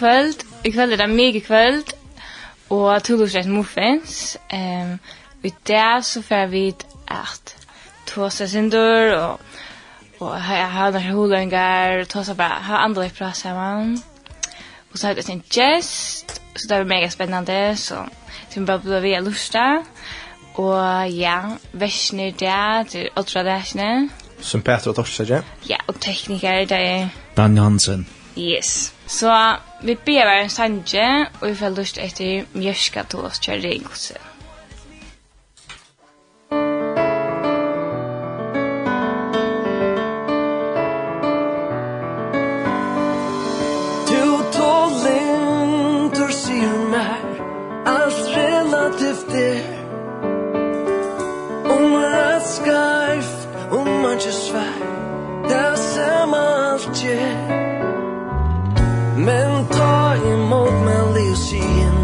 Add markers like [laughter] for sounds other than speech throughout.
kvöld. I kvöld er det mega kvöld. Och Tulus Reis Muffins. Um, I dag så får vi at tåsa sindur og og ha ha hulungar och tåsa bara ha andra i plats samman. Og så har vi en gest, Så det er mega spennende, Så vi är bara att vi lusta. Og ja, versner der, til ultra versene. Som Petra Torsager. Ja, och tekniker det är... Dan Hansen. Yes. Så Vi ber en sanje, og vi får lyst etter mjørska til oss kjær ringelse. si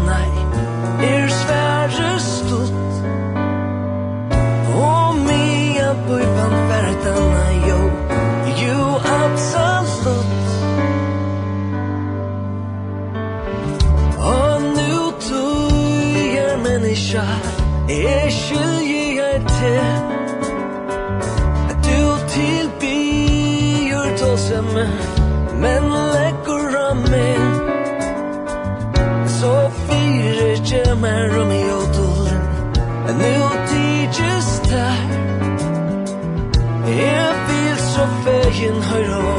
nei Er svære stutt. Og mia bøypan verdana jo Jo, absolutt. Og nu tøyer menneska Er skiljer til. Du tilbyr tåse meg Men leir yin høyra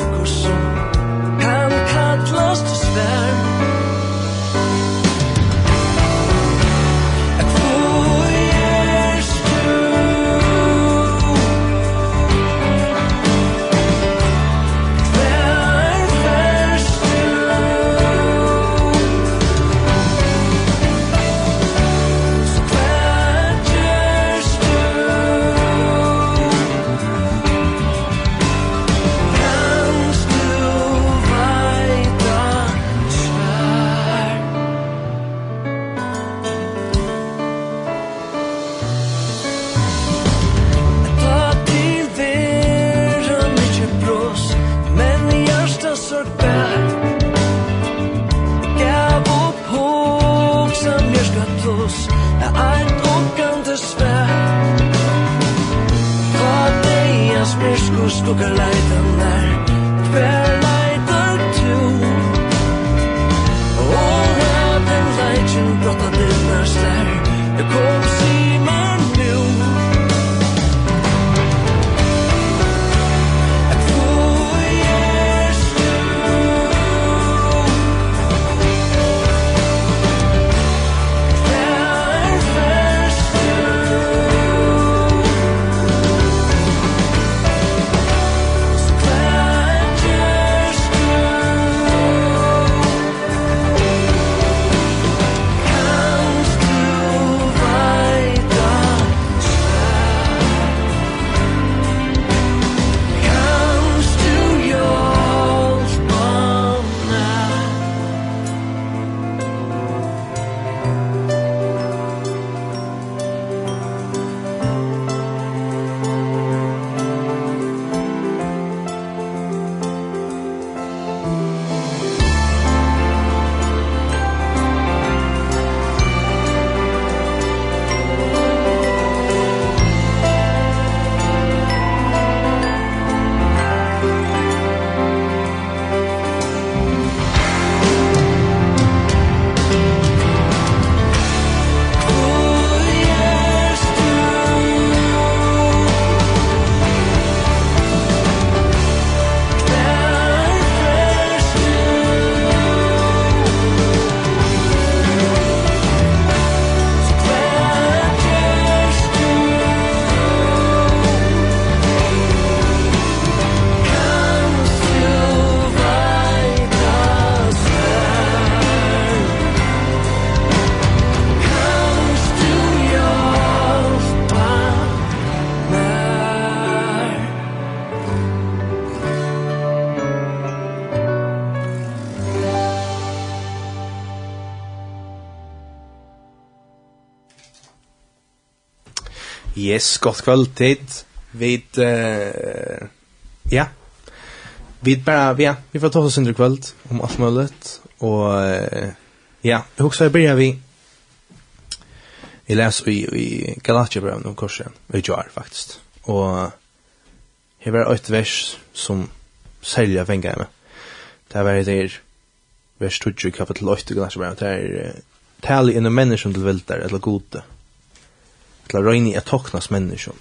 Yes, gott kvöldtid. Vid, uh, ja. Vi bara, ja, vi får ta oss under kvöld om allt möjligt. Och, uh, ja, jag också jag börjar vi. Jeg leser i, i Galatiebrevn om kursen, vi gjør faktisk. Og här var et vers som säljer fengt med. Det var der vers 20 kapitel 8 i Galatiebrevn. Det er är tali inom människan til velter, eller gode til å røyne at toknas menneskjon.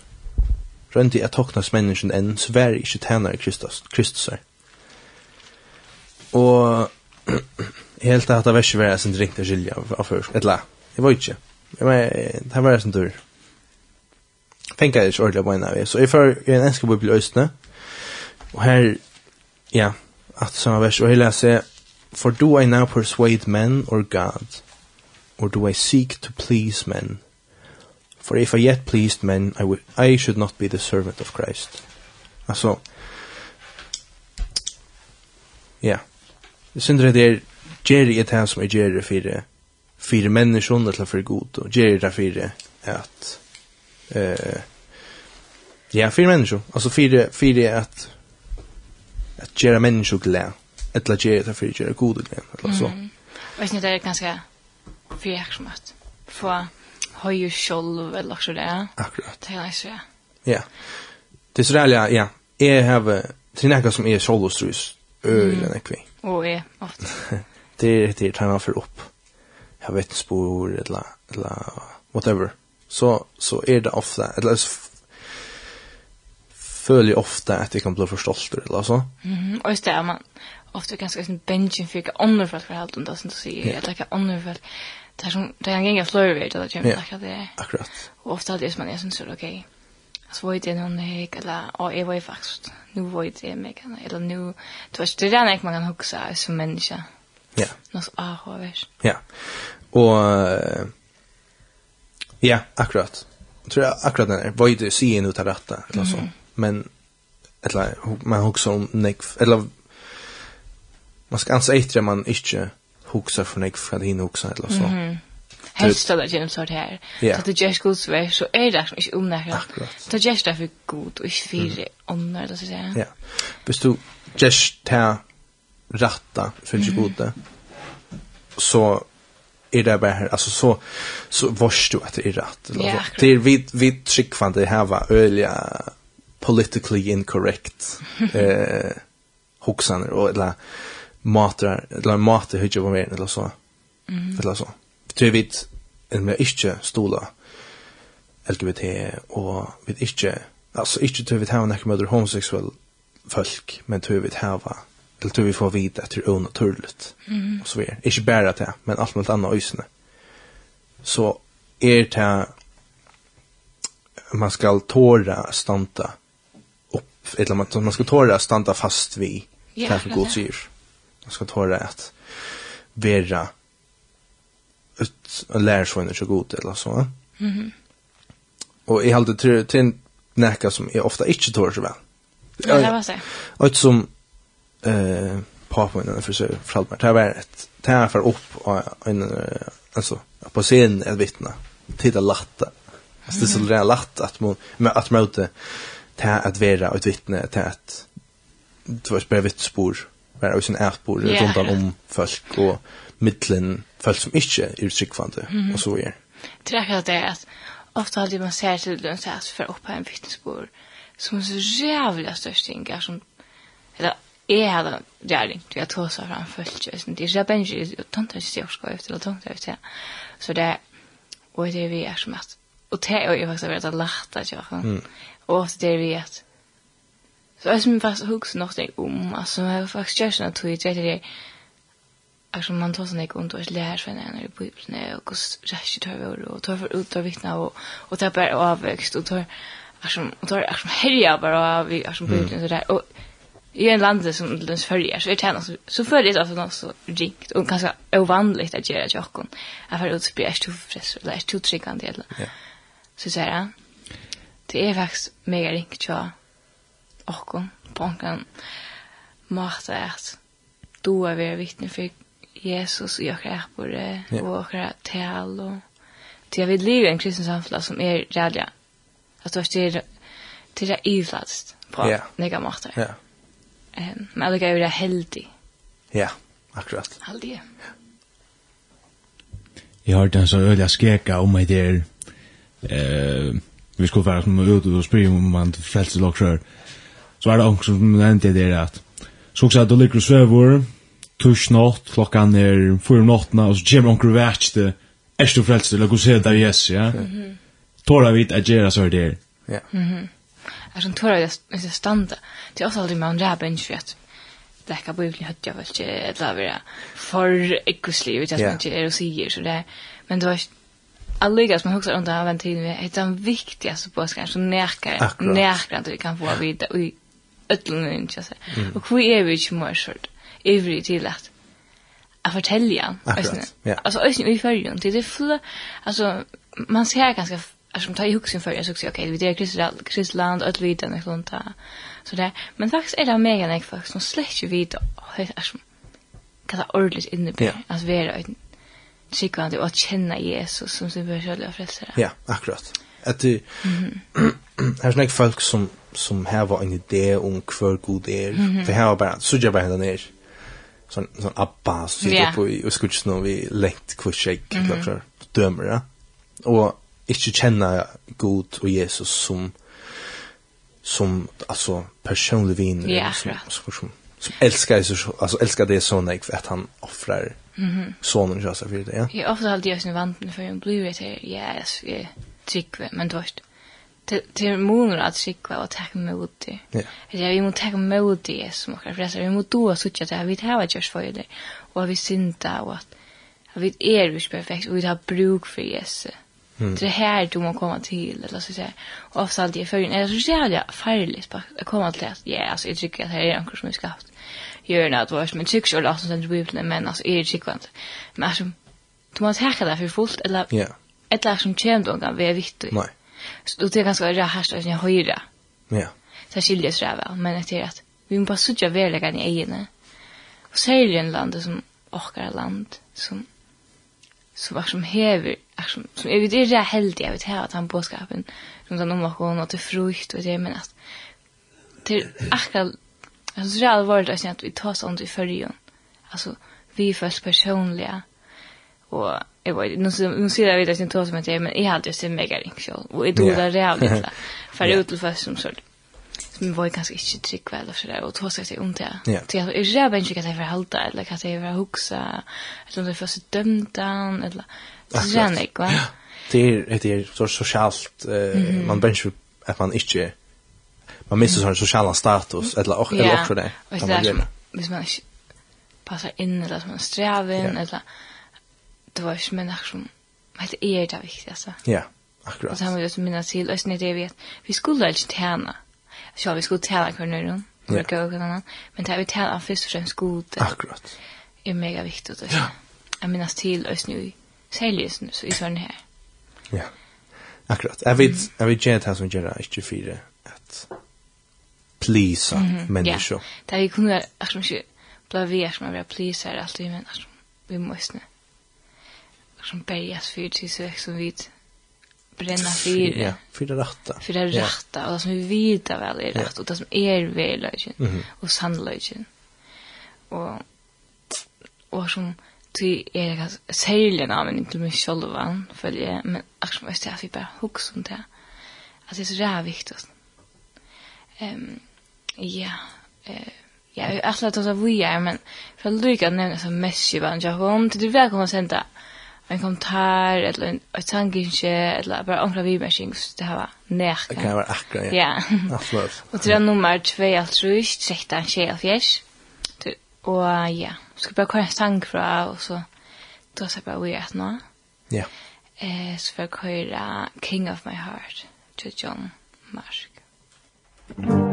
Røyne at toknas menneskjon enn svær ikke tjener Kristus, Kristus er. Og helt at det var ikke vært sin ringt å skilja av først. Et la, jeg var ikke. Men det var sin tur. Fengar jeg ikke ordentlig på en av Så jeg får en enske bibel i Østene. Og her, ja, at samme vers, og her leser For do I now persuade men or God? Or do I seek to please men? For if I yet pleased men, I, would, I should not be the servant of Christ. Alltså, ja. Det synder det er, Jerry er det som er Jerry for, for människan eller för god, och Jerry är för att, eh, ja, för människor. Alltså för, för att, att göra människor glad. Eller att göra det för göra god glad. Eller så. Mm. Och det är ganska fyrhjärtsmått. För höjer själv eller så där. Akkurat. Det är så. Ja. Det är så där ja. [laughs] ja. Jag har trinaka som är solostrus ölen är kvi. Och är åt. Det det tar man för upp. Jag vet spår eller eller whatever. Så så är det ofta eller så följer ofta att det kan bli för stolt eller så. Mhm. Och just är man ofta ganska sån benchen fick andra för att hålla undan så att säga. Jag tycker andra för det är som det är en gäng av flöjrväg eller gym like det. Akkurat. Och ofta det är man är sån så okej. Så var det någon hek eller och jag var faktiskt nu var det mig kan eller nu du vet det där man kan huxa som människa. Ja. Nås ah vad Ja. Och ja, akkurat. Tror jag akkurat när var det ser nu av rätta eller så. Men eller man huxar om nek eller man ska ansa eitra man inte hugsa för nek för din hinna hugsa eller så. Mm. Helst alla genom sånt här. Så det just goes väl så är det inte om Akkurat. Det just därför god och inte för om det så att säga. Ja. Bist du just ta rätta för det gode. Så är det bara här alltså så så varst du att det är rätt eller så. Det är vi vi trickfande här var öliga politically incorrect [laughs] eh hoxaner och eller matar, eller matar hudja på mer, eller så. Mm. Eller så. Det Tror vi en vi ikke stola LGBT, og vi ikke, altså ikke tror vi hava nekker med homoseksuell folk, men tror vi hava, eller tror vi får vite etter unaturligt, mm. og så videre. Ikke bare det, men alt med annet øysene. Så er det man skal tåra stanta upp, eller man, man skal tåra stanta fast vid yeah, det som Gud sier. Ja, man ska ta det att vera ut och lära sig när god eller så. Mhm. Mm och i allt till till näka som är ofta inte tår så väl. Ja, det var så. Och som eh pappa innan för sig förallt mig. Det var ett det här för upp och en alltså på scen ett vittne. Titta latta. Alltså det är så där latt att man med att möta det att vara ett vittne till att det var ett spår vara også sin ætbord yeah, runt yeah. om folk och mittlen folk som inte är tryggvande mm -hmm. og så är Det er akkurat det att ofta hadde man ser till den så sett for oppe en vittnesbord som är så jævlig størst inga som eller jeg hadde gjerring til jag tog så fram folk og sånn, det så ikke och tant har sig också efter og tant er ikke så det och det är vi är som att och det är ju faktiskt att at jag at jeg det är vi att Så jag som fast hooks det om alltså jag har faktiskt just något tweet det där. Alltså man tar sån ikon då lär sig när det på ibland och kost rätt tar vi och tar för ut av vittna och och tar bara avväxt och tar alltså och tar alltså helja bara vi alltså på ibland så där och i en land som den följer så är det alltså så följer det alltså något så rikt och ganska ovanligt att göra jocken. Jag har utspräst till fress eller till tryckande. Ja. Så så här. Det är faktiskt mega rikt så okkom på onkan måte at du er vi vittne for Jesus i okra äppore yeah. og okra tal og till jag vill leva i en kristen samfla som är rädda att du är till det ivlats på yeah. nega måter ja yeah. um, men jag är heldig ja akkurat heldig ja Jag har en sånn öliga skeka om meg der eh, vi skulle vara som ut og springa om man frelser i lagsjör så er det også som nevnte det der at så også at du ligger og svever tush natt, klokkan er fyra nattna, og så kommer onker vært det er du frelst til å gå se deg yes, ja? Tåra vidt at gjøre så er det. Ja. Er som tåra vidt at jeg standa, det er også aldri med en ræbe innsfjett. Det er ikke bare ikke høyt, jeg vel ikke, et la være for ekkoslig, vet jeg som ikke er og sier, så det er, men det var ikke, Alliga som man huxar under använd tiden, det är den viktigaste påskaren som näkar, nekar att vi kan få vita i ödlun in jag säger. Och hur är vi ju mer sort. Every till att att fortälja. Alltså ösn i färgen Det det fulla alltså man ser ganska som tar i huxen för jag så okej okay, vi det är kristland kristland och vi den sånt där. Så där men faktiskt är det mega nek för som släkt ju vid alltså kan det ordentligt inne på att vara en sikvande att känna Jesus som sin personliga frälsare. Ja, akkurat. Att det här snack folk som som har en idé om hver god er. Mm -hmm. Det hava bara, så jag bare henne ned. Sånn, sånn abba så sitter yeah. i, og skutsen och vi lengt kvarsägg, mm -hmm. klart, dömer det. Och inte känna god og Jesus som som alltså personlig vin ja, som, som, som, som älskar Jesus alltså älskar det så nej för att han offrar mm -hmm. sonen Jesus för det ja. Jag ofta alltid jag sin vanten för en blue red här. Ja, yes, jag tycker men då vet det är många att skicka och ta emot det. Ja. Det vi måste tek emot det som och för vi måste då söka det vi har att just för det. Och vi synda och att vi är ju perfekt och vi har bruk för Jesus. Mm. Det här du må komma till eller så säga. Och ofta alltid i förrän eller så säger jag att komma till att ja alltså jag tycker att det är något som är skapat. Gör något vars men tycks och låtsas inte bibeln men alltså är det sikvant. Men alltså du måste hacka där för fullt eller Ja. Ett lag som känd och kan vara viktigt. Nei. Så det är ganska rätt här att jag höra. Ja. Så skiljer sig väl, men det är att vi måste bara söka vägen i egna. Och så är det en land som åkar land som som var som hever som som är det är helt jag vet här att han påskapen som den omvar hon att det frukt och det men att till akkurat alltså det är allvarligt att vi tar sånt i förrjun alltså vi först personliga och jag vet nu så nu ser jag vidare sin tås med det men jag hade just en mega ring så och det då där jävligt la för ut till fest som så som var ganska inte trygg väl och så där och tog sig ont där så jag är jag inte kan jag förhålla eller kan jag vara huxa eller det dömt dömdan eller så jag va det är det är så socialt man bench att man inte man missar sån social status eller och eller också det kan man göra hvis man inte passar in eller som en strävan eller det var ju men som vad det är det viktigt alltså. Ja, akkurat. Och så har vi ju minnas till ösn det vi vi skulle inte tjäna. Så vi skulle tjäna kvar nu. Ja. Och gå Men det vi tjäna först och främst god. Akkurat. Är mega viktigt alltså. Ja. Jag minnas till ösn ju säljes nu så i sån här. Ja. Akkurat. Jag vet jag vet jag som gör det inte för att please människor. Ja. Där vi kunde att som inte blir vi att vi vill please allt vi men vi måste. Mm som bergas för till sök som vi bränna för. Ja, för det rätta. För det rätta och det som vi vet väl är rätt och det som är väl lögen och sannlögen. Och och som till är det säljen av en inte mig själva följer men också måste jag bara hooks och det. Alltså det är så viktigt. Ehm ja, eh Ja, jag har att det var vi är, men för att lycka nämna så mest ju vann jag om till du välkomna sända en kommentar eller en ett tankinche eller bara ankla vi med så det här var näka. Det kan vara akra, ja. Ja. Absolut. Och till nummer 2 altruist, 13, 21, fjärs. Och ja, ska bara köra en tank fra, och så då så bara vi att nå. Ja. Eh, så för jag köra King of My Heart till John Mark. Mm.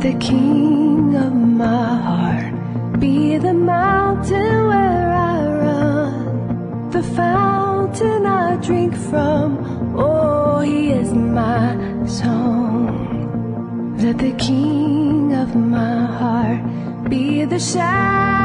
Let the king of my heart. Be the mountain where I run. The fountain I drink from. Oh, he is my song. Let the king of my heart Be the shadow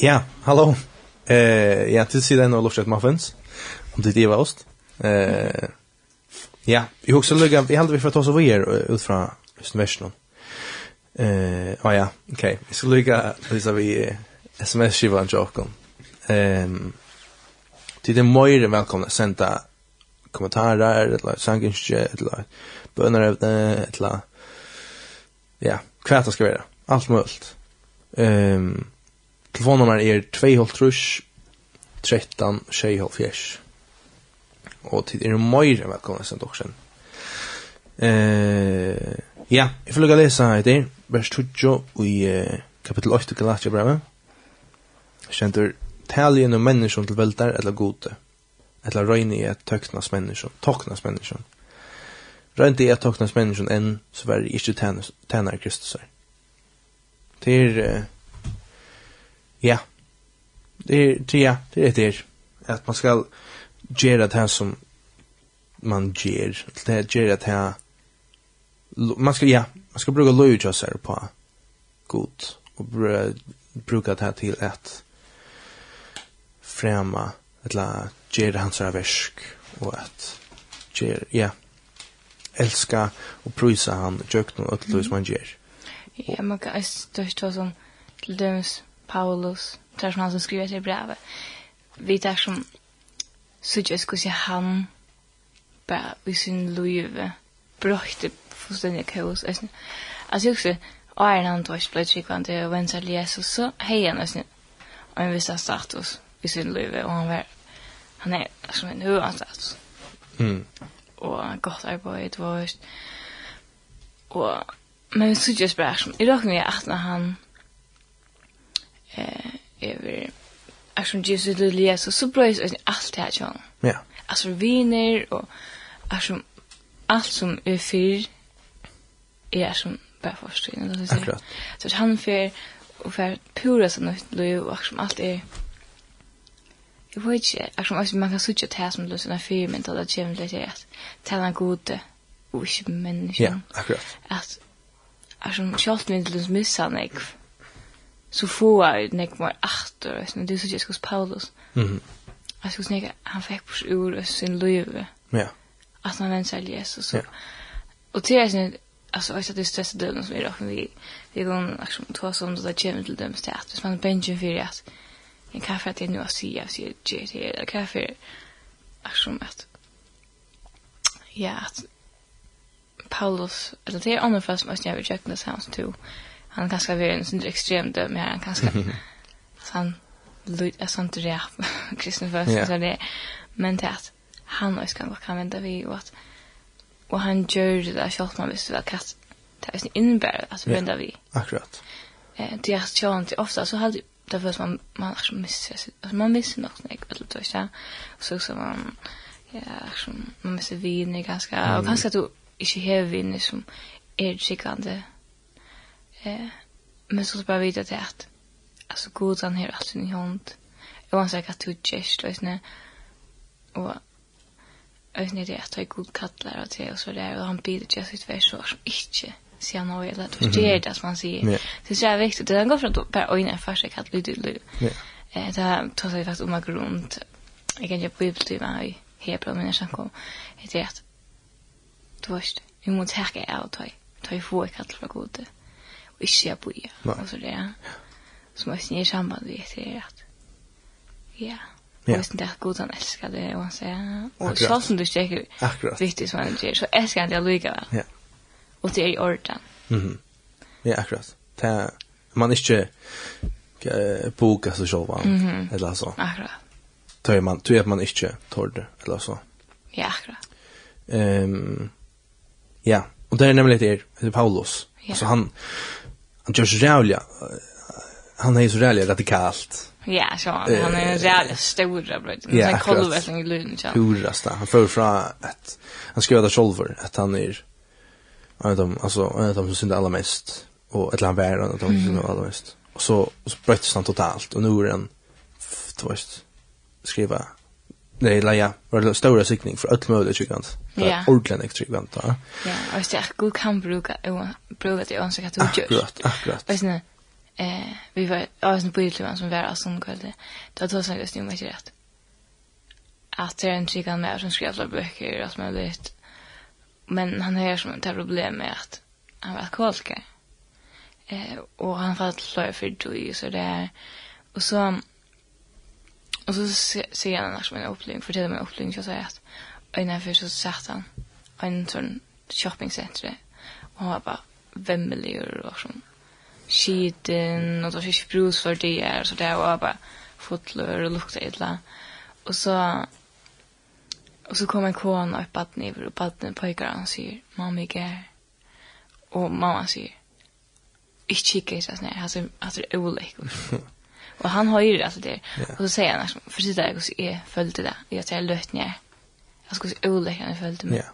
Ja, hallå. Eh, ja, till sidan av Lofstedt Muffins. Om det är ost. Eh, ja, jag också lägga, vi hade vi för att ta oss över er ut från Östnversen. Eh, ja, ja, okej. Vi ska lägga, så vi sms-skivan jokom. Ehm, till är mer välkomna att sända kommentarer, eller sanginskje, eller bønerevne, eller ja, hva det skal være. Alt mulig. Ehm, Telefonnummer er 2.5 13 6.5 Og tid er møyre velkommen som dere kjenner. Eh, ja, jeg får lukka lesa etter, vers 20 i eh, kapitel 8 Galatia brevet. Kjentur, taljen om menneskjon til veldar eller gode, eller røyne i et tøknas menneskjon, Tøknas menneskjon. Røyne i et tøknas menneskjon enn, så var det ikke tænar Kristus her. Det er, eh, Ja. Det är det ja, det är det. Att man ska göra det här som man ger. Det är ger det här man ska ja, man ska bruka lojusar på god och bruka det här till att främma eller göra hans verk och att ger ja älska och prisa han jökna och allt som man ger. Ja, man kan ju stå sån till döms Paulus, där som han som skriver till brevet. Vi tar som så jag skulle säga han bara i sin liv bröjte fullständiga kaos. Alltså jag också, och är han då blev tryggvande och vänsar till Jesus så hej han alltså och en viss status i sin liv och han var han är som en huvudanstatus. Mm. Og gott arbeid, var og, men så just bara som i dag när jag att han eh över Ashon Jesus till Jesus så bröjs allt det här tjång. Ja. Alltså viner och Ashon allt som är fyr är som bara förstående. Det är klart. Så att han för och för pura så sådana liv och som allt är Jag vet inte, eftersom man kan sitta och ta som det sina firmen till att känna lite att tala gode och inte människa. Ja, akkurat. Att alltså, kjallt min till att missa en ekv så få är nek mer åter så det är så Jesus Paulus. Mhm. Jag skulle snäga han fick på ur sin liv. Ja. Att han ens är Jesus så. Och det är sen alltså jag satt i stress och som är då vi vi går liksom två som det där kommer till dem så att man benchen för att en kaffe att nu att se jag ser det eller kaffe Alltså att ja att Paulus eller det är andra fast måste jag ju checka det sounds too han kanske är en sån extrem döm här han kanske han [laughs] lut är sånt där [laughs] kristen först så det men det att han och kan kan vända vi och att och han gör det där själv man visste väl kast det är innebär att vända vi akkurat. Eh det är så inte ofta så hade det först man man missar alltså man missar något när jag vet inte så så man ja som man missar vi ganska och kanske att du inte har vi som är sikande Eh, men så bara vita till att alltså god han har allt i hand. Och han du att du gest och såna och ösnä det att jag god kallar och till och så där och han bidrar det sitt ett vers och inte se han har eller att förstå det som man ser. Det är så viktigt det går från att bara ojna fast jag kallar det. Ja. Eh det tar sig fast om att runt. Jag kan ju på till mig här på mina sankor. Det är att du vet, vi måste härka ut. Ta i få kallar för gode. Mm ikke skal boje, og så det. Så må jeg snige sammen, du vet det, at ja, Ja. Och sen där god han älskar det och han säger och så som du checkar. Akkurat. Viktigt som han säger så älskar han det lika väl. Ja. Och det är i orden. Mhm. Ja, akkurat. Ta man inte eh boka så själva eller så. Akkurat. Tar man tror att man inte tar det eller så. Ja, akkurat. Ehm Ja, och det är nämligen det Paulus. Ja. Så han han gör så rävliga. Han är så rävliga radikalt. Ja, så han han är en jävla stor bröd. en är kolvälling i lön. Hurrasta. Han får fra att han ska göra själv att han är en av dem, alltså en av dem som synder allra mest. Och ett land värre en av dem som synd allra mest. Och så, och så bröttes han totalt. Och nu är han, du vet, skriva Nej, la ja. Var det stora sikning för öll möjliga tryggant. Ja. Ordentligt extra tryggant. Ja, och det är god kan bruka bruka det också kan du gör. Akkurat, akkurat. Och sen eh vi var alltså på Irland som var alltså som kallade. Då tog sig just nu mycket rätt. Att det är en tryggant med som skrev alla böcker och som vet. Men han har som ett problem med att han var alkoholiker. Eh och han var fall för då så det är... Och så Och så ser han annars min upplevelse, fortäller min upplevelse och säger att en av så satt han en sån shoppingcenter och han var bara vemmelig och sån skiten och då fick brus för det är så det var bara fotler och lukta illa. Och så och så kom en kona upp att ni och badden pojkar han säger mamma jag är och mamma säger Ich chike ich das nicht, also, also, also, Och han har ju det alltså det. Och så säger han liksom för sitt jag så är följde det. Jag säger löt ner. Jag ska se oläcka när följde mig. Ja.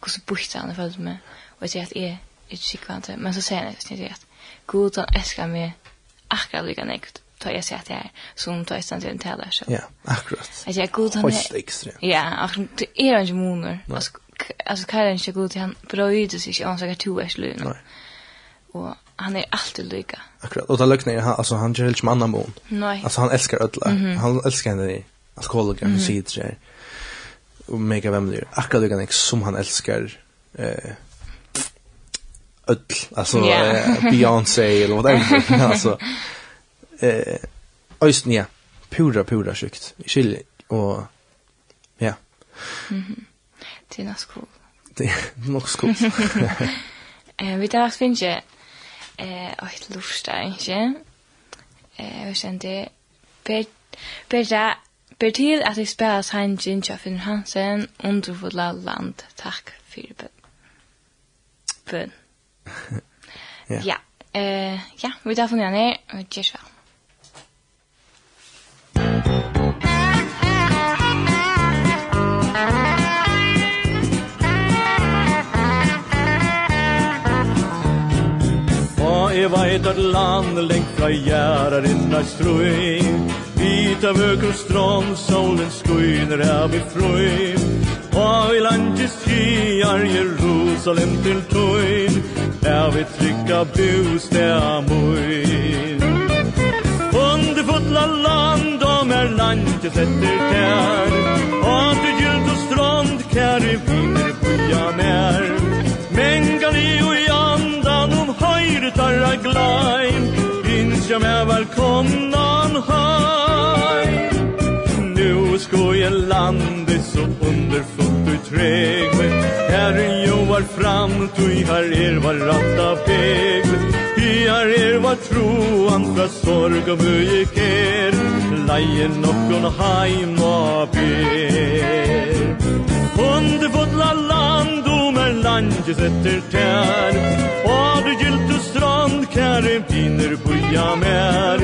Och så bort han följde mig. Och jag säger att är ett sikvant men så säger han det att rätt. Gud han älskar mig akkurat lika nekt tar jag säger att jag är som tar jag till en tälar så. Ja, akkurat. Att jag god han är. extremt. Ja, akkurat det är inte moner. Alltså alltså kan jag inte till han bröjde sig om så att du är slut. Nej. Och han är alltid lika. Akkurat. Och då lögnen han alltså han gör inte annan mån. Nej. Alltså han älskar ödla. Mm -hmm. Han älskar henne alkoholiker mm -hmm. det där. Och mega vem det är. Akkurat lika som han älskar eh ödl. Alltså yeah. eh, Beyoncé eller whatever. [laughs] alltså eh Östnia. ja. Pura pura sjukt. Chill och ja. Mhm. Mm det är nästan cool. Det är nog cool. Eh vi där finns ju eh ett lusta inte. Eh och sen det ber ber ber till att det spelas han Jinja Finn Hansen under vårt land. Tack för det. Bön. ja. Ja. Eh ja, vi tar från ner och tjus väl. Thank you. Jeg veit at land lengt fra gjerrar inna strøy. Vita vøker strån, solen skuiner av i frøy. Og i landet skier Jerusalem til tøyn Er vi trygga bostad møyn Under fotla land om er landet etter kær Og til gylt og strand kær i välkomnan haj Nu ska jag landet så underfullt och träg Herren joar fram, du her er var ratta peg I her er var troan fra sorg og bøyek er. Leien nokkon heim og ber. Underfullt land, du mer landet etter tær Og du gylt Herren finner buja mer.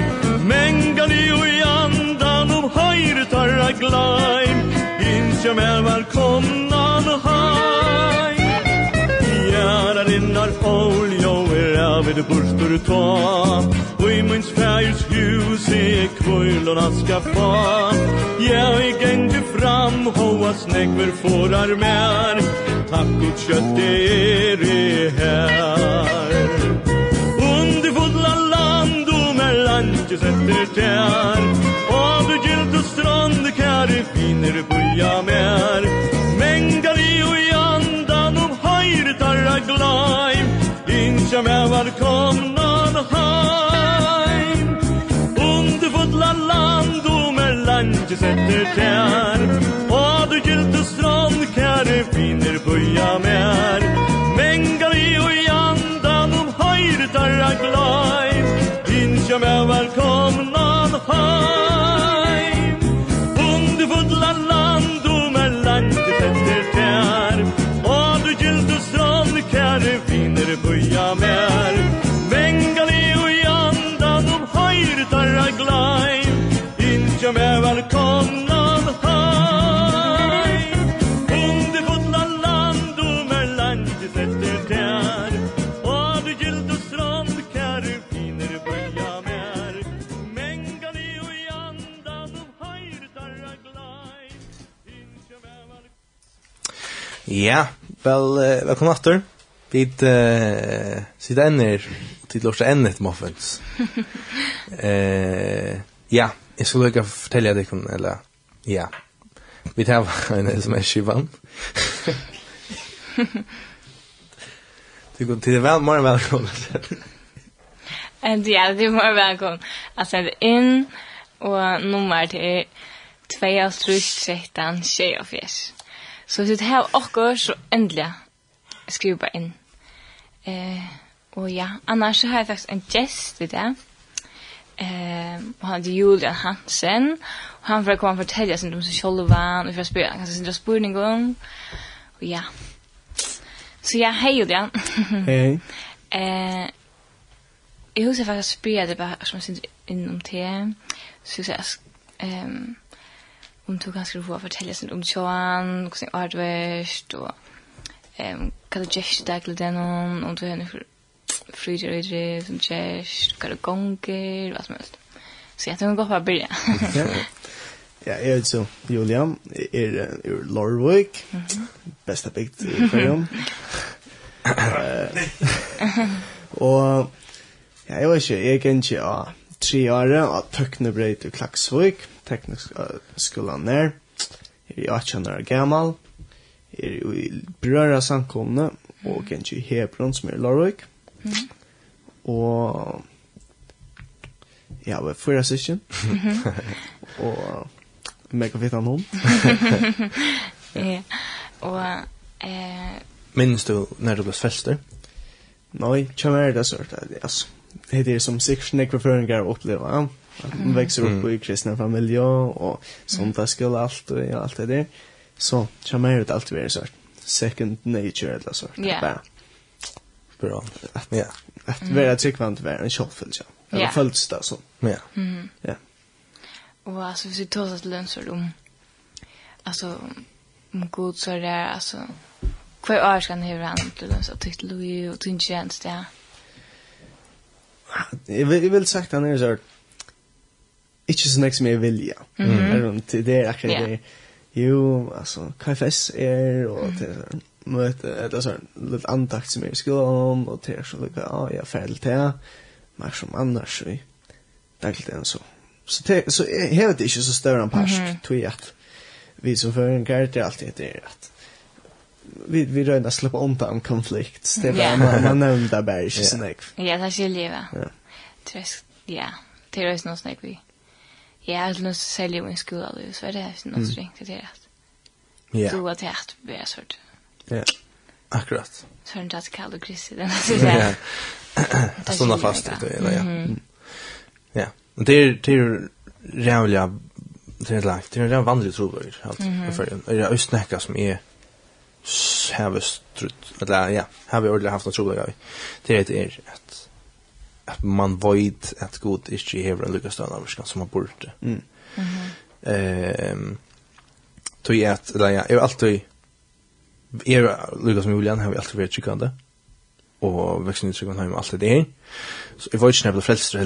Men kan i och i andan om höjre tarra glajm Inche mer välkomnan haj Gärar innar oljo er aved burstor ta Og i minns färgers hus i kvöjlorna ska fa Ja, i gängde fram hoa snegver fårar mer. Takk och kött er i her. kjøs setter tjær Og du gylt og strand, kære, finner på jammer Mengar i og i andan om høyre tarra glaim Innsja med var komnan heim. Under fotla land, om er land kjøs etter tjær Og du gylt og strand, kære, finner på jammer Mengar i og i andan om høyre tarra glaim som är heim. Under Underfullt land och mellan det fätter tär Og du gillt og strand kär finner på jag med. Ja, vel, uh, velkommen atter. Vi uh, sitter ender, til lort enn et muffins. [laughs] eh, ja, jeg skulle ikke fortelle deg om, eller, ja. Vi tar [laughs] en sms-skivan. [laughs] Du går til det vel, morgen velkommen. And ja, det er morgen velkommen. Jeg sender inn, og nummer til 2 av 13, 24. Så hvis du har åker, så endelig skriv bare inn. Eh, og ja, annars så har jeg faktisk en gjest i det. Eh, og han heter Julian Hansen. Og han får komme og fortelle sin om seg selv, og for får spørre han kanskje sin spørning om. Og ja. Så ja, hei Julian. [laughs] Hei. eh, jeg husker faktisk å spørre det bare som jeg synes innom til. Så jeg sier, ehm om du kanskje får fortelle sånn om tjåan, hvordan er artverst, verst, og um, hva du gjerst deg til den, om du har noen fryder og driv, som gjerst, hva du gonger, hva som helst. Så jeg tror vi går på å begynne. Ja, jeg er så Julian, er ur Lorvik, besta bygd i Førjum. [laughs] [laughs] Og, ja, jeg vet ikke, jeg kan ikke, ja, tre år av Tøknebreit i Klaksvøk, teknisk uh, skolan der. Er i 18 år gammal. Er i brøra samkomne, og jeg kanskje i Hebron, som er i Lorvøk. Mm. Og ja, vi er fyra sysken. Mm -hmm. og mega fitt han hon. ja. Og eh minns du när du blev fäster? Nej, jag är det sort av det alltså det är som sex nekva förringar ja. Man växer upp i kristna familjer och söndagsskola allt och allt det där. Så jag mer ut allt vi är second nature eller så där. Bra. Ja. Att vara tryggvant vara en självfylld. Eller följts det så. Ja. Ja. Och alltså vi tar oss lönsor om alltså om god så är det, alltså Kvar år ska han hur han till den så tyckte Louis och tyckte tjänst ja jeg vil, jeg vil sagt han är så här inte så nästan mer vilja. Mm -hmm. Det er akkurat yeah. det. Jo, alltså KFS är och det är möte eller så lite antakt som jag skulle om och det är så lika ja, jag fel det. Men som annars vi dagligt än så. Så det så är det inte så större en pass tror jag. Vi som för en kart är alltid det att vi vi rönda släppa undan konflikt. Det var man man nämnde bara inte snack. Ja, det ska leva. Ja. Trist. Ja. Det är nog snack vi. Ja, alltså nu säljer vi en skola då så är det något strängt det är att. Ja. Du har tärt bäst sort. Ja. Akkurat. Så är det att kalla Chrissy den [laughs] så där. Ja. Såna fast det eller ja. Ja. Och det är det är rävliga det är lagt. Det är en vanlig trovärd allt för. Det är östnäcka som är have strutt eller ja have ordla haft något troliga det är er att att man void att god är ju här en lucka stan som som bort det. mm. Ehm tog jag att eller ja är alltid är Lucas som Julian har vi alltid varit chikande och växeln ut sig hem alltid det. Så jag vet inte när det frälster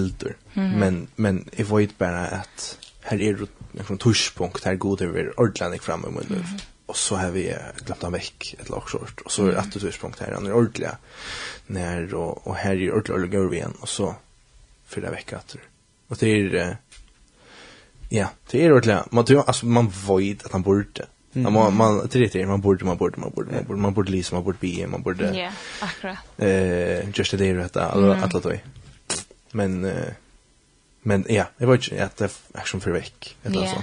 men men jag vet bara att här är det en tuschpunkt här god över ordlandet fram i mun och så har vi glömt han veck ett lag short och så är ett utspunkt här när ordliga när och och här är ordliga går vi igen och så för det veckan åter och det är ja det är ordliga man tror alltså man void att han borde Mm. Man man tredje man borde man borde man borde man borde man borde Lisa man borde be man borde Ja, akkurat. Eh just det där att alla alla då. Men men ja, det var ju att det action för veck eller så.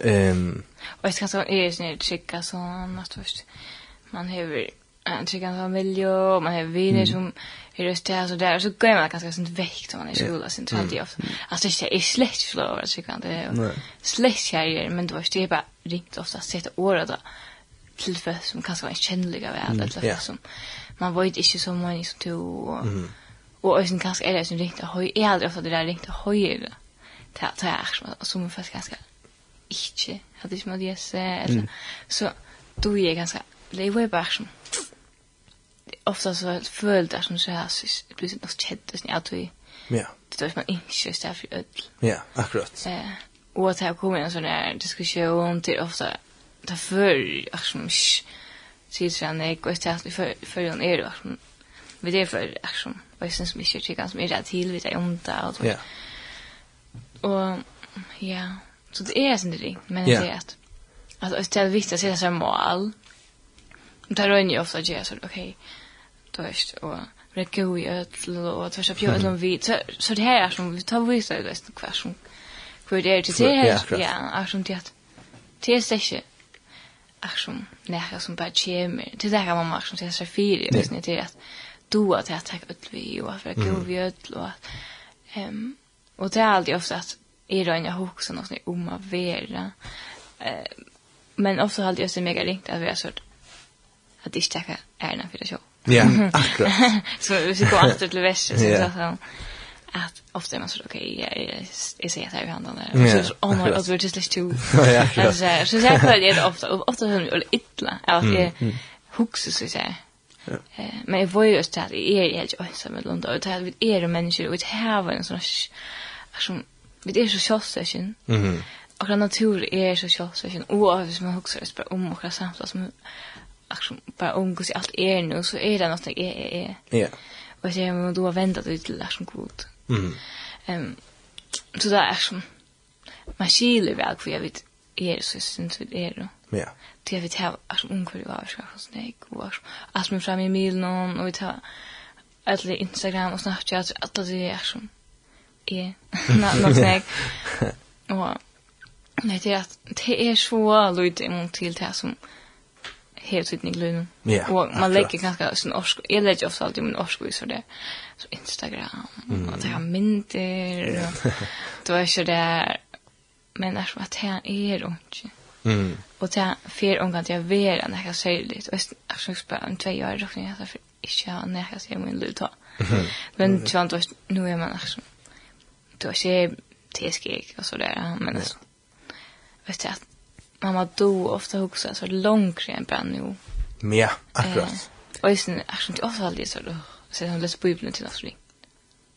Ehm Och jag ska är ju snitt skicka så något först. Man har en chicken familj och man har vänner som är just där så där så går man ganska sånt väck när man är i skolan sen tror jag ofta. Alltså det är släkt flower så kan det släkt här men då är det bara ringt ofta sätta år då till för som kanske var kännliga värld eller yeah. som man vet inte så många som to och mm. och ösen kanske är det som ringt och höj är aldrig ofta det där ringt och höj det. Det som jag som folk ikke inte hade inte med Jesse eller så då är jag ganska lever i som ofta så följde jag som så här så det blir något kett och snart vi ja. det är man inte just där för öll ja akkurat. Eh och att jag kommer en sån här diskussion till ofta ta för som sier så han jeg går til at vi følger en er og vi det for aksjon og jeg synes mye trykker som er rett til vi det er ondt og ja. Og ja. Så det är sen det, men det säger att att det ställer vitt att säga så mål. Och där är ju ofta jag så okej. Då är det och räcker ju öll och tvärs av fjällen vi så så det här som vi tar vissa det är kvar som kvar det är till det här. ja, är som det att det är säkert ach som nära som bara kommer. Till det här mamma som säger så fyra visst ni det att du att jag tack öll vi och för god vi öll och ehm och det är alltid ofta att är det en jag också något sånt om att vara. Eh, men ofta hade jag så mega ringt att vi har sort att det inte är en för det så. Ja, akkurat. så vi ska gå efter till väst. så yeah. så att ofta är man så okej jag jag säger att jag är handen där så oh my god we're just like two ja så så jag kallar det ofta och ofta hon eller illa att jag huxar så säga. Eh men jag var ju just det är jag helt ensam med Lunda. och det här vi är människor och det här var en sån som Vi er så kjølsøkjen. Mm -hmm. Og natur er så kjølsøkjen. Og hvis man husker det bare om okra samtla som akkurat bare om hvordan alt er nu, så er det noe jeg er, er. Ja. Og jeg må har vente det til akkurat god. Mm -hmm. um, så det er akkurat man skiler vel hvor jeg vet er så synes vi er det. Ja. Det jeg vet her, akkurat ungkvar jeg var, akkurat sånn jeg går, alt med frem i milen og vi tar Alla Instagram och Snapchat, alla det är akkurat er [laughs] nok snakk. [laughs] Og nej, det är att det är så lite emot till det som helt tydning glöm. Ja. Och man lägger ganska sån orsk, jeg lägger ofta alltid min orsk så det. Så Instagram, och det har mynter, och då är så där men är så att det är ikke. Mm. Och det är fer omgång att jag være när jag säger det. Och jag ska spela om två år, och jag skal inte ha när jag säger min lyd. Men sånn, nu är man liksom, du har inte teskig och sådär. Men ja. vet jag att mamma då ofta huxar så långt än bara nu. Ja, akkurat. Eh, och sen är det ofta aldrig så då. Sen har läst Bibeln till något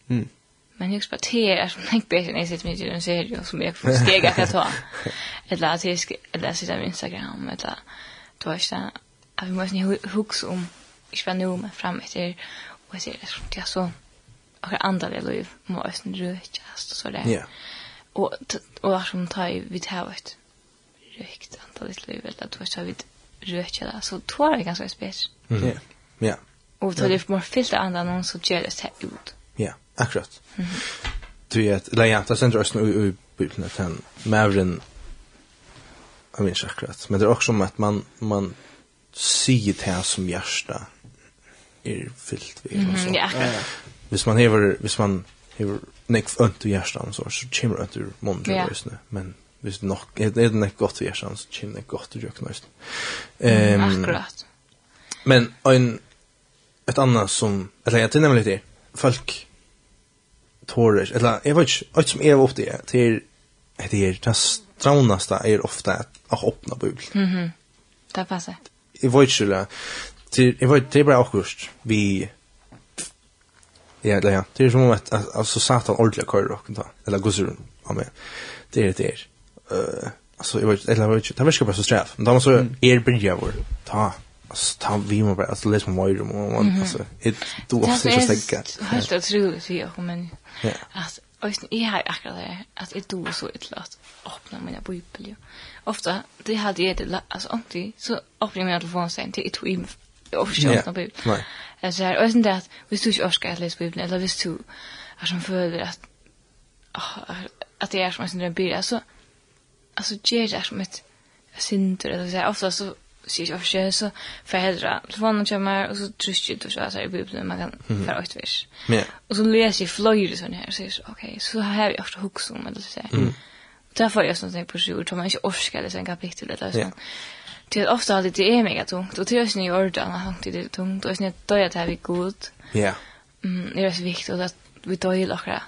Mm. Men jag bara te är som tänkt bättre när jag sitter med i en serie som jag får steg att ta. [laughs] Eller att jag eller sitta på Instagram eller då är det att vi måste huxa om jag var nu med fram efter och det är så och andra liv måste rökas så där. Ja. Och och som tar vi tar ett rökt antal lite liv eller att vad vi röka där så tror jag ganska spets. Ja. Ja. Och då det mer fyllt andra någon så ger det sig ut. Ja, akkurat. Du vet, eller ja, det sender oss nu i Bibeln att han Mavren jag minns akkurat. Men det er også om at man, man sier til här som hjärsta er fyllt vid. Mm, ja, akkurat hvis man hever, hvis man hever nekv ønt i hjertan, så, så kommer ønt ur munnen til yeah. men hvis det nok, er det nek godt i hjertan, så kommer det godt ur jøkken høysen. Um, Akkurat. Men en, et annet som, eller jeg til nemlig til, folk tårer, eller jeg vet ikke, alt som er ofte er, til det er det straunaste er ofte å åpne bubel. Mhm, mm -hmm. det passer. Jeg vet ikke, eller, til, jeg vet, det er bare akkurat, vi, Ja, ja. Det är som om att alltså satan ordentligt kör rock då. Eller gusur. Ja men. Det är det är. Eh alltså jag vet eller vet inte. det verkar bara så straff. Men då måste er brinja vår. Ta alltså ta vi må bara alltså läs på mig och man alltså det då också så stäcka. Helt otroligt ju men. Ja. Alltså Osten, jeg har akkurat det, att det dog så ett lat öppna mina bibel ju. Ofta, det hade jeg det, alltså alltid så öppnar jeg min telefon sen till ett tog i meg, og bibel. Nej. Alltså här, och sen det att hvis du inte orskar att läsa Bibeln, eller hvis du är som föder att oh, att det är som en syndare blir, alltså alltså ger det som ett syndare, eller så här, ofta så sier jeg ofte, så får jeg hedra telefonen kommer, og så trykker du så i Bibelen, man kan få -hmm. vers. Yeah. Og så leser jeg fløyre sånn her, og sier så, ok, så har jeg ofte huksom, eller så sier. Mm. Og får jeg sånn ting på sjur, tror man ikke orsker det, så en kapittel, eller sånn. Yeah det är ofta det är mega tungt och det är ju ordan att det är tungt och snett då det tar vi god. Ja. Mm, det är så viktigt att vi då ju akkurat.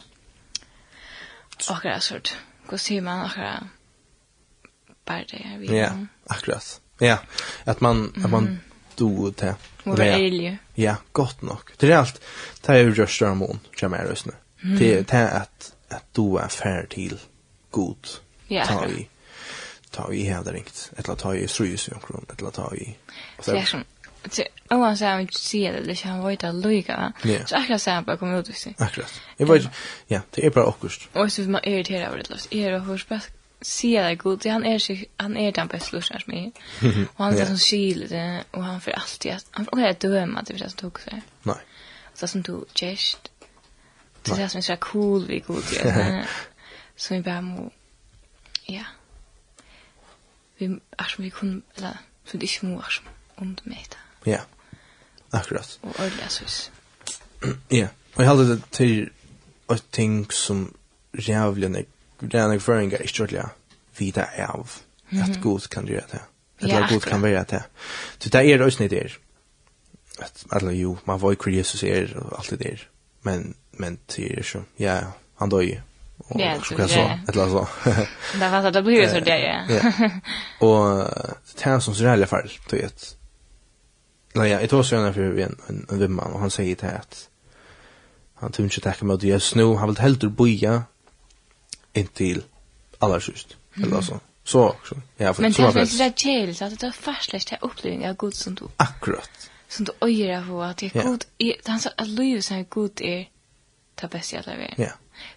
Akkurat sort. Vad ser man och det bara det vi. Ja, akkurat. Ja, att man att man do det. Och det är ju. Ja, gott nog. Det är allt. Det är ju just där mån, som är just nu. Det är att att du är färdig till god. Ja. Tar vi ta i hevda ringt, eller ta i strujus i omkron, eller ta i... Det er som, oan seg han vi ser det, det er ikke han vajta luiga, så akkurat seg han bara kommer ut och sig. Akkurat. Jag vet, ja, det är bara okkurst. Och så man irriterar över det, løs, är det hos bara sier det god, det han är sig, han är den bästa lusjen som är. Och han er som kyler det, og han får alltid, att, han får aldri døma til det som tok seg. Nei. Og det som du gest, det är det som är så cool vi god, som vi bara må, ja, ja, vi ach vi kun eller så det är ju ach om det med. Ja. Akkurat. Och ordla sås. Ja. Och jag hade det till ett ting som jävlen den föringar i störtliga vida av att god kan göra det. Att god kan vara det. Så det är det också där. Att alla jo man var ju Jesus är och allt det där. Men men det är så ja han då ju Ja, det så. Eller [laughs] [laughs] så. Det var så det blir så det ja. [laughs] Och det som så i fall då vet. Nej, jag tror så när för en en vimman och han säger till att han tror inte tacka med det snö han vill helt boja intill alla just. Eller så. Så också. Ja, för så var det. Men det är chill så att det är fastlöst här upplevelse av god som du. Akkurat. Som du öjer av att det är god. Han sa att Louis är god är det bästa jag vet. Ja.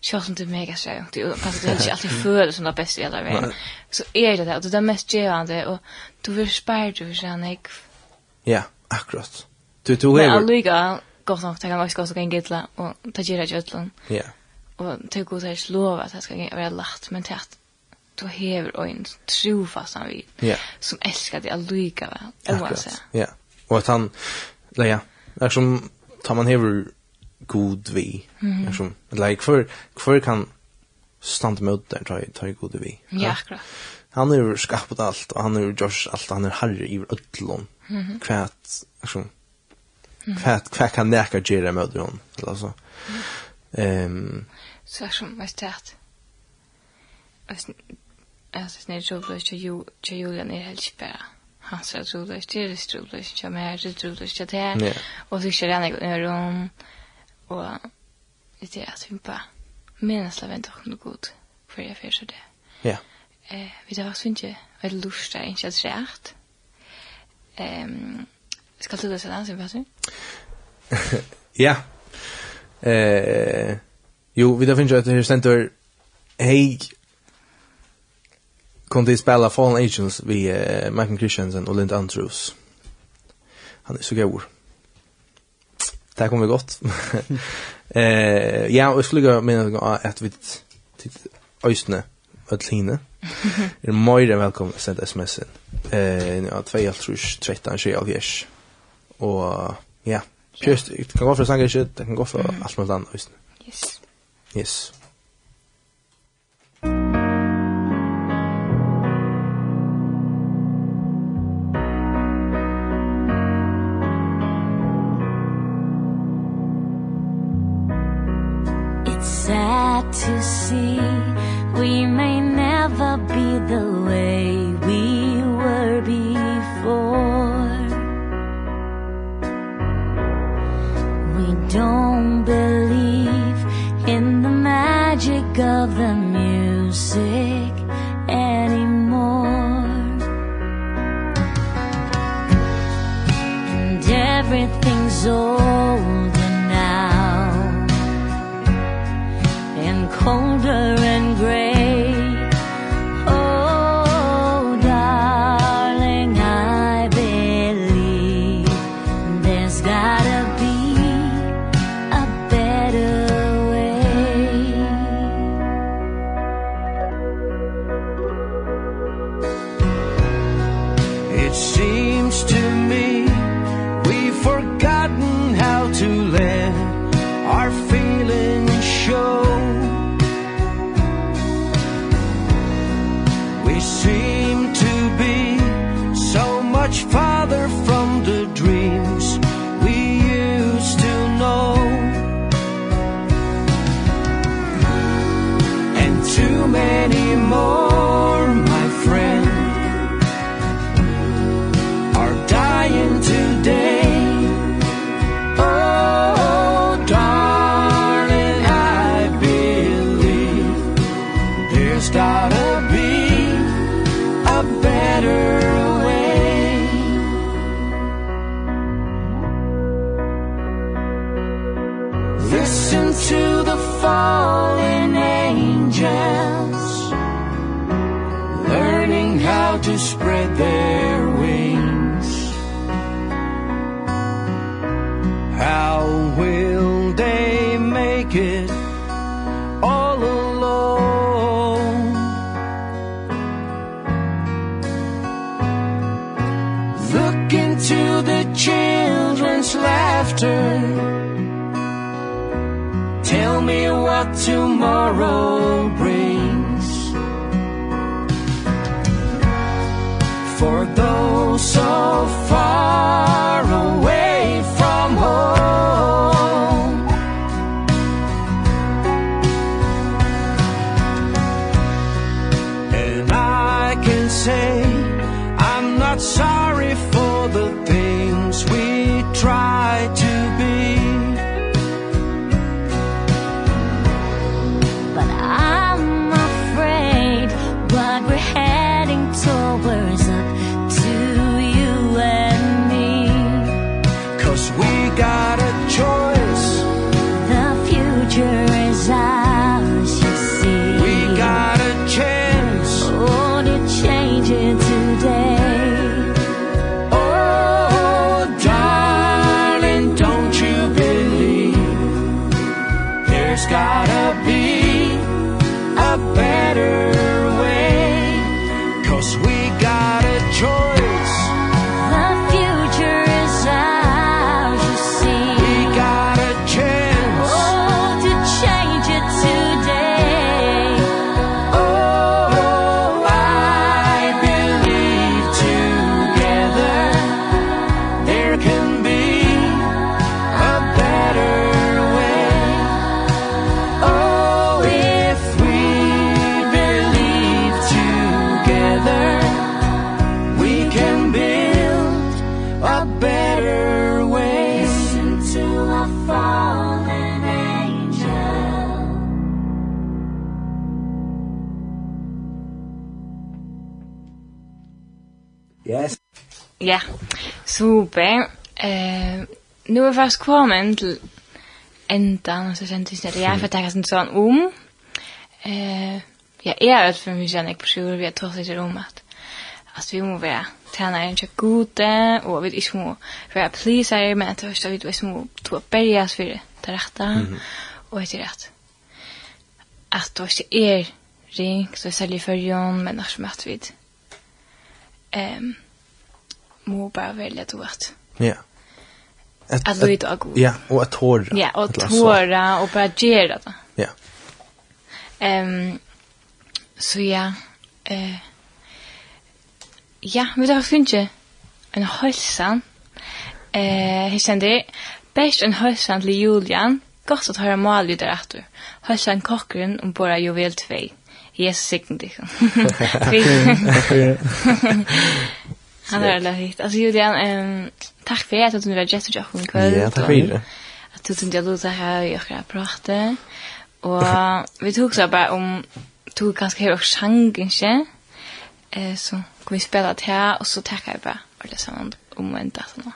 Sjálvt det är mega skönt. Det fast det är inte alltid för som det bästa i alla världen. Så är det det, där, det är mest givande och du vill spärra du vill känna ik. Ja, akkurat. Du du är. Men lika gott nog det kan också gå så kan gilla och ta gira jötlan. Ja. Och det går så att lova att det ska vara lätt men tätt du hever og en trofastan vid yeah. som elskar det allika vel, oavsett. Ja, og at han, ja, er som tar man hever god vi. Mm. Som, like, för, för kan stand mot där, ta, ta god vi. Ja, akkurat. Han har er skapat allt, och han har er gjort allt, han är er herre i ödlon. Mm -hmm. Kvärt, liksom, kvärt, kvärt kan näka göra med hon, eller så. Ehm. Så är som, mest är det? Alltså, när det är ju, ju Julian är helt spärra. Han sa, det det, är det, det är jag det det, det är jag det det, det är det, det är Og det er at vi bare mener la venter henne god for jeg fyrer det. Ja. Eh, vi tar oss ikke veldig lust der, ikke at det er rett. Um, skal du da se dansen, Basu? [laughs] ja. Eh, jo, vi tar finnes at her stendur hei kom til å spela Fallen Agents vi uh, Michael Christiansen og Lind Andrews. Han er så gøyord det kommer gott. [laughs] eh ja, och skulle jag mena att vi titt ösne att hinne. [laughs] Er meira välkommen att sända sms inn. Eh, ja, 2, 13, 20, 20. Og ja, just, det kan gå fra sanger, det kan gå för allt möjligt annat, annet. Yes. Yes. not sorry for the Super. Eh, nu er vi først kommet til ändan så sen tills det jag för tagas en sån om. Eh, jag är rädd för mig sen jag försöker vi har ta sig om att att vi måste vara träna en så god och vi inte må vara please är men att vi ska vi små två bergas för det rätta och det rätt. Att då är ring så säljer för Jon men när smärt vid. Ehm må bare välja du vet. Ja. At, at att er god. Ja, og at tåra. Ja, och tåra og bare gjøre det. Ja. Um, så ja, eh ja, vi har funnet en hälsan. Eh, kjenner det. Best en hälsan til Julian. Godt at høre mal vidare att du. Hälsan kockren om bara juvel 2. Jesus sign [laughs] [laughs] det. Han er veldig hit. Alltså Julian, ehm tack för att du var gäst och jag kom. Ja, tack for det. Att du tenkte at du här jag ska prate. Och [laughs] vi tog så bara om tog ganska hur sang ikke? Eh så kan vi spela det här och så takker jeg bare for det sammen om en dag så.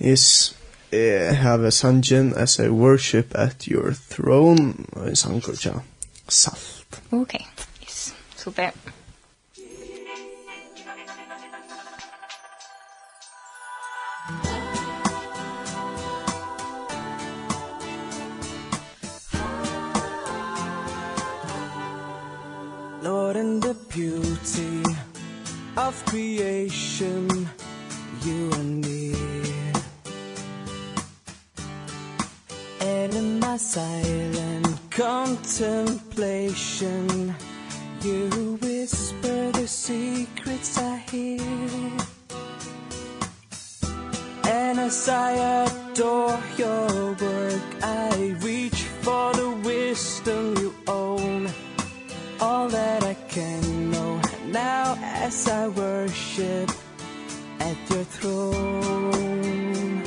Yes. Eh have a sangen as I worship at your throne. En sang kort ja. Salt. Okej. Yes. Super. Lord in the beauty of creation you and me. And in my silent contemplation you whisper the secrets I hear. As I adore your work I reach for the wisdom you own. All that I can know Now as I worship At your throne.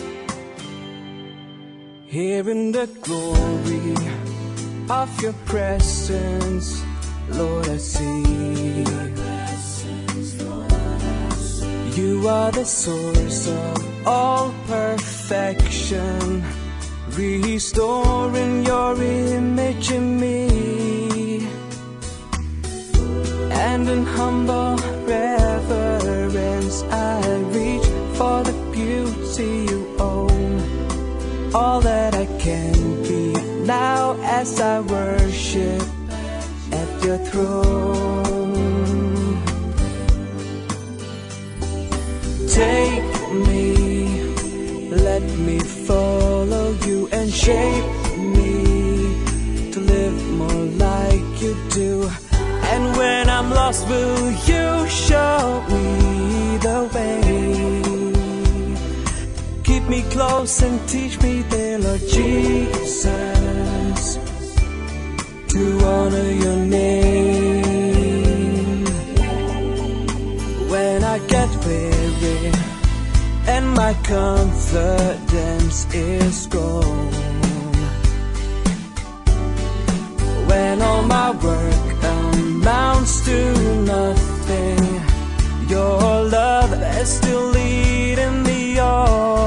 Here in the glory Of your presence Lord, I see. You are the source of all perfection. Restoring your image in me. And in humble reverence I reach for the beauty you own. All that I can be now as I worship At your throne. Take me. Let me follow you and shape me To live more like you do. And when I'm lost will you show me the way? Keep me close and teach me the Lord Jesus To honor your name. When I get there And my confidence is gone. When all my work amounts to nothing Your love is still leading me on.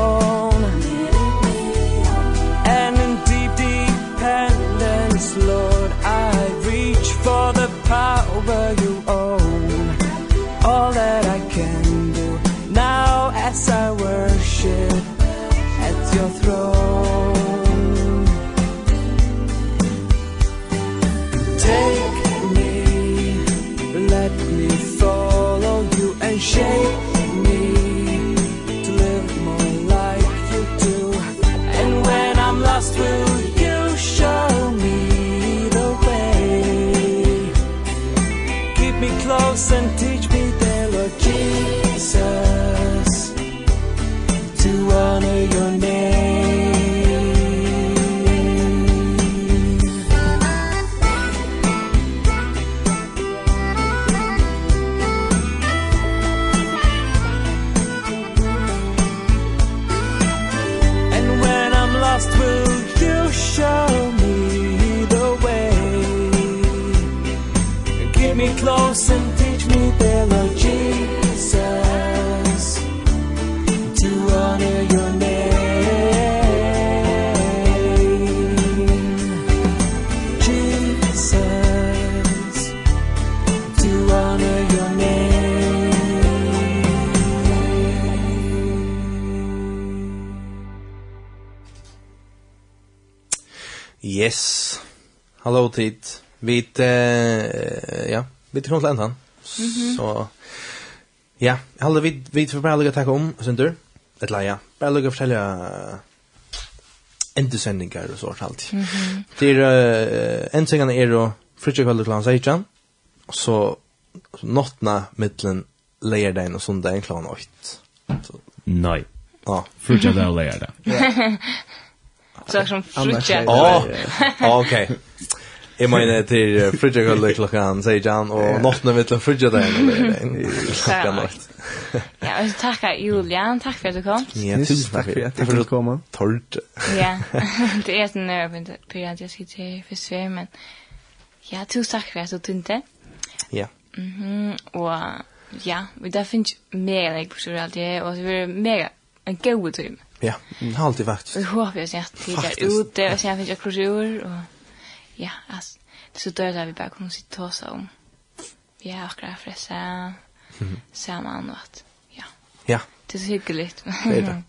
god tid. Vi uh, ja, vi tror till ändan. Så ja, alla vi vi får bara lägga tacka om sen du. Ett laja. Bara lägga förtälja endesändningar och sånt allt. Mm -hmm. Det är en sängan är då Fritjokvall klockan 16. Så nattna mellan lördagen och söndagen klockan 8. Så nej. Ja, Fritjokvall lördag. Så som Fritjokvall. Ja, okej. Jeg mener til frutjekølle klokkan, sier Jan, og nåttene mitt til frutjekølle klokkan nått. Ja, og så takk Julian, takk for at du kom. Ja, tusen takk for at du kom. Tord. Ja, [laughs] det er sånn nøyre på at jeg sitter her for svær, men ja, tusen takk for at du tynte. Ja. Og ja, det finnes mega jeg på stor alt det, og det blir mega en god tur. Ja, det har alltid vært. Vi håper jo at det er ute, og så jeg finnes jeg kurser, og ja, altså, det er så då at vi bare kunne sitte och så om. Vi er akkurat fressa samman och at, ja. Ja. Det er så hyggelig. det er det.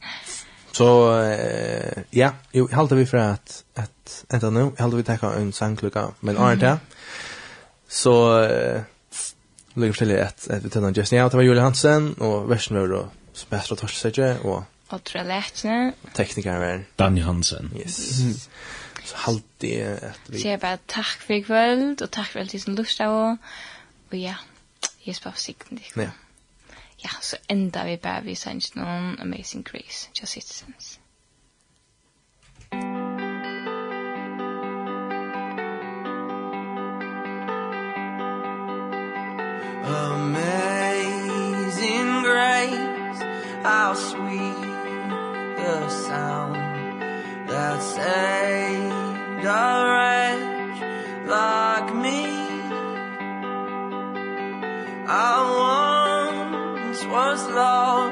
Så eh ja, jag halte vi för at, at inte nu, jag håller vi ta en sangklocka, men är det så eh lägger till at, at vi tenner just nu det var Julie Hansen og versen var då Sebastian Torsäge och Otra Lätne. Teknikeren var Danny Hansen. Yes så halt det att vi takk bara tack för ikväll och tack för allt som lust av och ja jag spelar sikten dig ja. Ja så ända vi bara vi sen någon amazing grace just citizens. Amazing grace how sweet the sound that saves courage like me. I once was lost.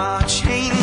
my chains